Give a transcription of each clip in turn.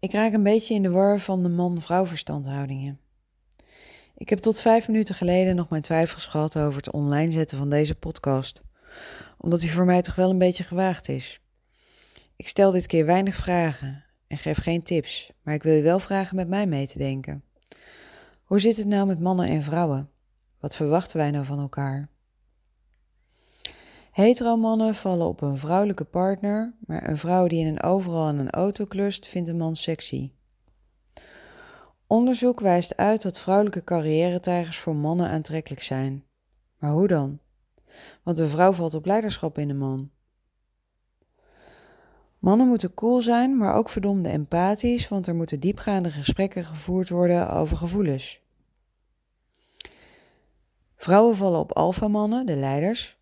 Ik raak een beetje in de war van de man-vrouw verstandhoudingen. Ik heb tot vijf minuten geleden nog mijn twijfels gehad over het online zetten van deze podcast, omdat die voor mij toch wel een beetje gewaagd is. Ik stel dit keer weinig vragen en geef geen tips, maar ik wil je wel vragen met mij mee te denken. Hoe zit het nou met mannen en vrouwen? Wat verwachten wij nou van elkaar? Hetero-mannen vallen op een vrouwelijke partner, maar een vrouw die in een overal aan een auto klust, vindt een man sexy. Onderzoek wijst uit dat vrouwelijke carrière-tijgers voor mannen aantrekkelijk zijn. Maar hoe dan? Want een vrouw valt op leiderschap in een man. Mannen moeten cool zijn, maar ook verdomde empathisch, want er moeten diepgaande gesprekken gevoerd worden over gevoelens. Vrouwen vallen op alfamannen, de leiders,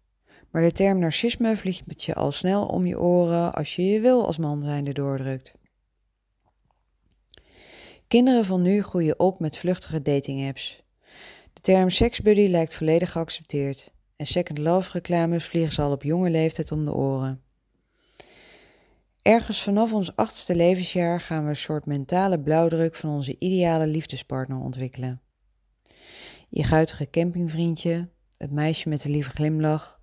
maar de term narcisme vliegt met je al snel om je oren als je je wil als man zijnde doordrukt. Kinderen van nu groeien op met vluchtige datingapps. De term seksbuddy lijkt volledig geaccepteerd en second love reclames vliegen ze al op jonge leeftijd om de oren. Ergens vanaf ons achtste levensjaar gaan we een soort mentale blauwdruk van onze ideale liefdespartner ontwikkelen. Je guitige campingvriendje, het meisje met de lieve glimlach,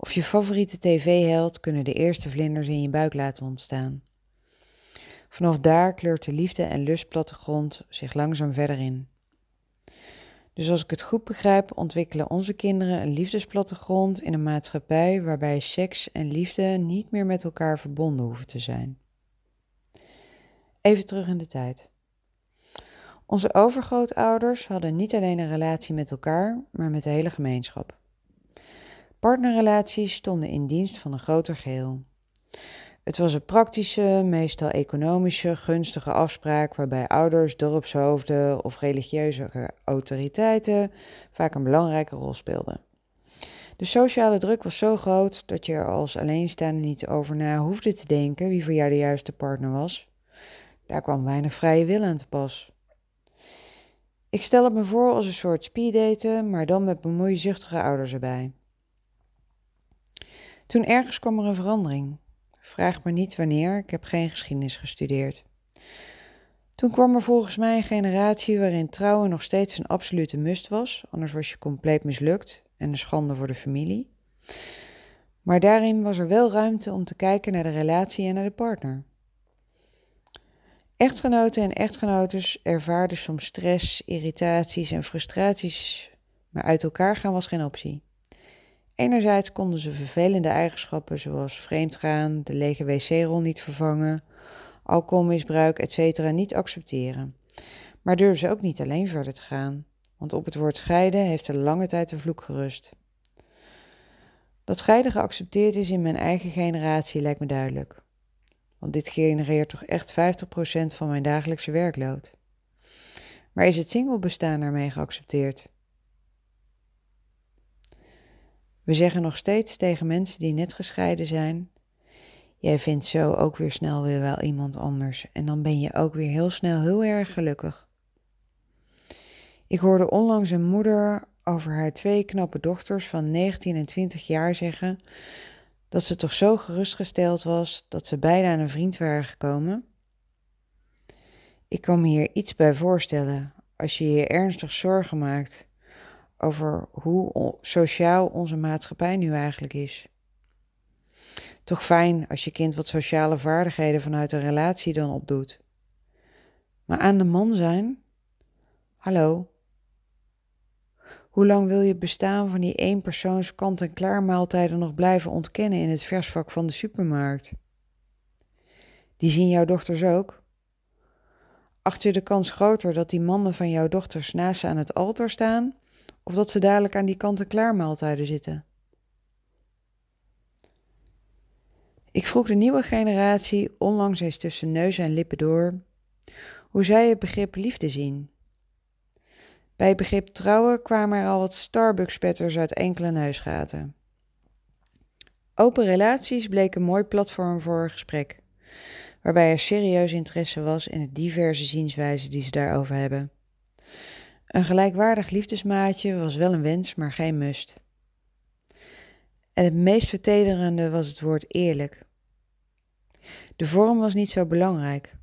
of je favoriete tv-held kunnen de eerste vlinders in je buik laten ontstaan. Vanaf daar kleurt de liefde en lustplattegrond zich langzaam verder in. Dus als ik het goed begrijp, ontwikkelen onze kinderen een liefdesplattegrond in een maatschappij waarbij seks en liefde niet meer met elkaar verbonden hoeven te zijn. Even terug in de tijd. Onze overgrootouders hadden niet alleen een relatie met elkaar, maar met de hele gemeenschap. Partnerrelaties stonden in dienst van een groter geheel. Het was een praktische, meestal economische, gunstige afspraak waarbij ouders, dorpshoofden of religieuze autoriteiten vaak een belangrijke rol speelden. De sociale druk was zo groot dat je er als alleenstaande niet over na hoefde te denken wie voor jou de juiste partner was. Daar kwam weinig vrije wil aan te pas. Ik stel het me voor als een soort speeddaten, maar dan met bemoeizuchtige ouders erbij. Toen ergens kwam er een verandering. Vraag me niet wanneer, ik heb geen geschiedenis gestudeerd. Toen kwam er volgens mij een generatie waarin trouwen nog steeds een absolute must was, anders was je compleet mislukt en een schande voor de familie. Maar daarin was er wel ruimte om te kijken naar de relatie en naar de partner. Echtgenoten en echtgenotes ervaarden soms stress, irritaties en frustraties, maar uit elkaar gaan was geen optie. Enerzijds konden ze vervelende eigenschappen zoals vreemdgaan, de lege wc-rol niet vervangen, alcoholmisbruik, etc. niet accepteren. Maar durfden ze ook niet alleen verder te gaan, want op het woord scheiden heeft er lange tijd de vloek gerust. Dat scheiden geaccepteerd is in mijn eigen generatie lijkt me duidelijk. Want dit genereert toch echt 50% van mijn dagelijkse werkload. Maar is het singlebestaan daarmee geaccepteerd? We zeggen nog steeds tegen mensen die net gescheiden zijn: Jij vindt zo ook weer snel weer wel iemand anders. En dan ben je ook weer heel snel heel erg gelukkig. Ik hoorde onlangs een moeder over haar twee knappe dochters van 19 en 20 jaar zeggen dat ze toch zo gerustgesteld was dat ze beide aan een vriend waren gekomen. Ik kan me hier iets bij voorstellen als je je ernstig zorgen maakt over hoe sociaal onze maatschappij nu eigenlijk is. Toch fijn als je kind wat sociale vaardigheden vanuit een relatie dan opdoet. Maar aan de man zijn? Hallo? Hoe lang wil je bestaan van die eenpersoons kant-en-klaar maaltijden nog blijven ontkennen in het versvak van de supermarkt? Die zien jouw dochters ook. Acht je de kans groter dat die mannen van jouw dochters naast aan het altaar staan of dat ze dadelijk aan die kant-en-klaar maaltijden zitten. Ik vroeg de nieuwe generatie onlangs eens tussen neus en lippen door hoe zij het begrip liefde zien. Bij het begrip trouwen kwamen er al wat Starbucks-petters uit enkele neusgaten. Open relaties bleek een mooi platform voor een gesprek, waarbij er serieus interesse was in de diverse zienswijzen die ze daarover hebben. Een gelijkwaardig liefdesmaatje was wel een wens, maar geen must. En het meest vertederende was het woord eerlijk. De vorm was niet zo belangrijk,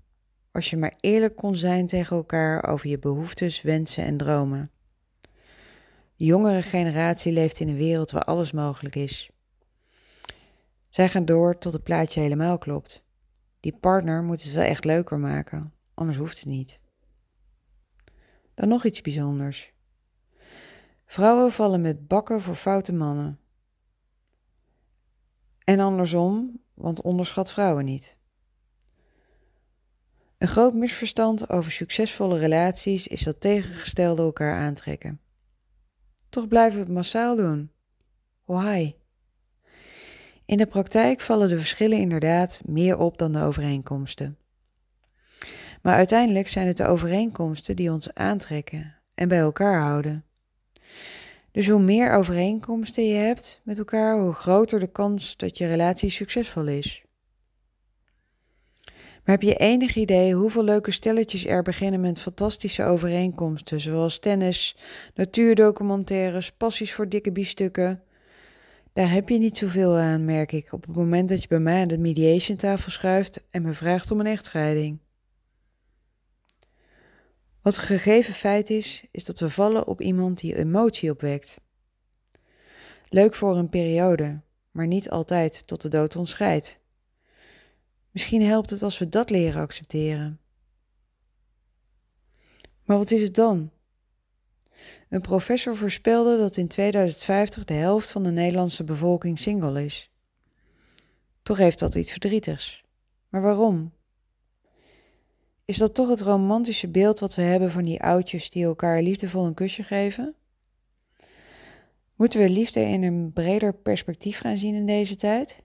als je maar eerlijk kon zijn tegen elkaar over je behoeftes, wensen en dromen. De jongere generatie leeft in een wereld waar alles mogelijk is. Zij gaan door tot het plaatje helemaal klopt. Die partner moet het wel echt leuker maken, anders hoeft het niet. Nog iets bijzonders. Vrouwen vallen met bakken voor foute mannen. En andersom, want onderschat vrouwen niet. Een groot misverstand over succesvolle relaties is dat tegengestelde elkaar aantrekken. Toch blijven we het massaal doen. Why? In de praktijk vallen de verschillen inderdaad meer op dan de overeenkomsten. Maar uiteindelijk zijn het de overeenkomsten die ons aantrekken en bij elkaar houden. Dus hoe meer overeenkomsten je hebt met elkaar, hoe groter de kans dat je relatie succesvol is. Maar heb je enig idee hoeveel leuke stelletjes er beginnen met fantastische overeenkomsten, zoals tennis, natuurdocumentaires, passies voor dikke biefstukken? Daar heb je niet zoveel aan, merk ik, op het moment dat je bij mij aan de mediation tafel schuift en me vraagt om een echtscheiding. Wat een gegeven feit is, is dat we vallen op iemand die emotie opwekt. Leuk voor een periode, maar niet altijd tot de dood ons scheidt. Misschien helpt het als we dat leren accepteren. Maar wat is het dan? Een professor voorspelde dat in 2050 de helft van de Nederlandse bevolking single is. Toch heeft dat iets verdrietigs. Maar waarom? Is dat toch het romantische beeld wat we hebben van die oudjes die elkaar liefdevol een kusje geven? Moeten we liefde in een breder perspectief gaan zien in deze tijd?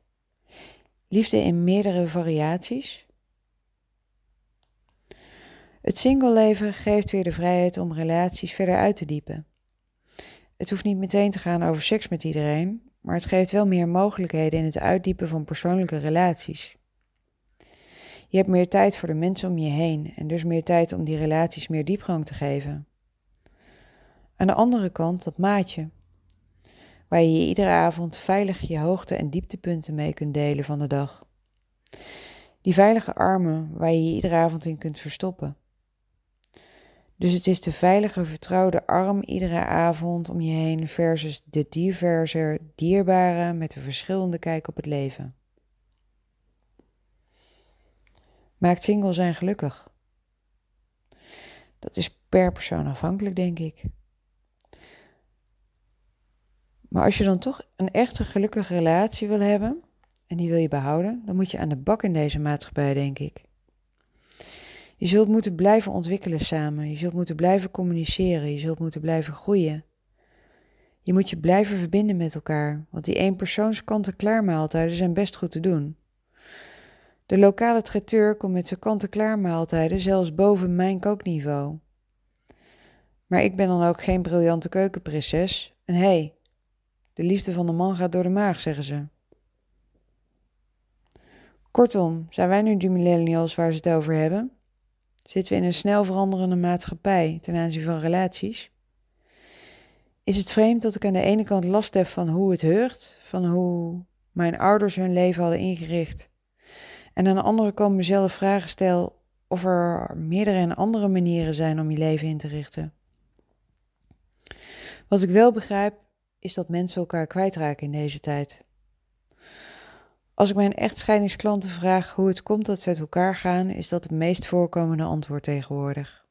Liefde in meerdere variaties? Het singleleven geeft weer de vrijheid om relaties verder uit te diepen. Het hoeft niet meteen te gaan over seks met iedereen, maar het geeft wel meer mogelijkheden in het uitdiepen van persoonlijke relaties. Je hebt meer tijd voor de mensen om je heen en dus meer tijd om die relaties meer diepgang te geven. Aan de andere kant dat maatje, waar je iedere avond veilig je hoogte- en dieptepunten mee kunt delen van de dag. Die veilige armen waar je je iedere avond in kunt verstoppen. Dus het is de veilige, vertrouwde arm iedere avond om je heen versus de diverse, dierbare met een verschillende kijk op het leven. Maakt single zijn gelukkig? Dat is per persoon afhankelijk, denk ik. Maar als je dan toch een echte gelukkige relatie wil hebben en die wil je behouden, dan moet je aan de bak in deze maatschappij, denk ik. Je zult moeten blijven ontwikkelen samen. Je zult moeten blijven communiceren. Je zult moeten blijven groeien. Je moet je blijven verbinden met elkaar, want die eenpersoons kant-en-klaar zijn best goed te doen. De lokale traiteur komt met zijn kant-en-klaar maaltijden zelfs boven mijn kookniveau. Maar ik ben dan ook geen briljante keukenprinses. En hé, hey, de liefde van de man gaat door de maag, zeggen ze. Kortom, zijn wij nu die millennials waar ze het over hebben? Zitten we in een snel veranderende maatschappij ten aanzien van relaties? Is het vreemd dat ik aan de ene kant last heb van hoe het heurt, van hoe mijn ouders hun leven hadden ingericht, en aan de andere kant mezelf vragen stel of er meerdere en andere manieren zijn om je leven in te richten? Wat ik wel begrijp, is dat mensen elkaar kwijtraken in deze tijd. Als ik mijn echtscheidingsklanten vraag hoe het komt dat ze uit elkaar gaan, is dat het meest voorkomende antwoord tegenwoordig.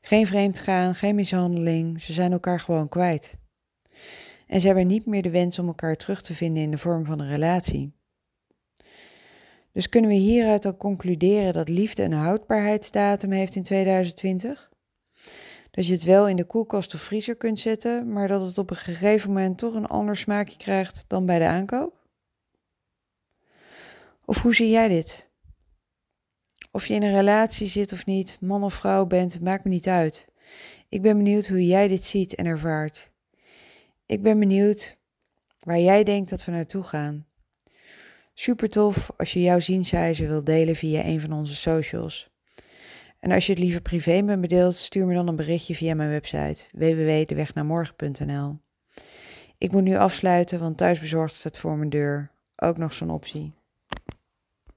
Geen vreemd gaan, geen mishandeling, ze zijn elkaar gewoon kwijt. En ze hebben niet meer de wens om elkaar terug te vinden in de vorm van een relatie. Dus kunnen we hieruit al concluderen dat liefde een houdbaarheidsdatum heeft in 2020? Dat je het wel in de koelkast of vriezer kunt zetten, maar dat het op een gegeven moment toch een ander smaakje krijgt dan bij de aankoop? Of hoe zie jij dit? Of je in een relatie zit of niet, man of vrouw bent, maakt me niet uit. Ik ben benieuwd hoe jij dit ziet en ervaart. Ik ben benieuwd waar jij denkt dat we naartoe gaan. Super tof als je jouw zienswijze wilt delen via een van onze socials. En als je het liever privé met me deelt, stuur me dan een berichtje via mijn website www.dewegnamorgen.nl. Ik moet nu afsluiten, want thuisbezorgd staat voor mijn deur. Ook nog zo'n optie.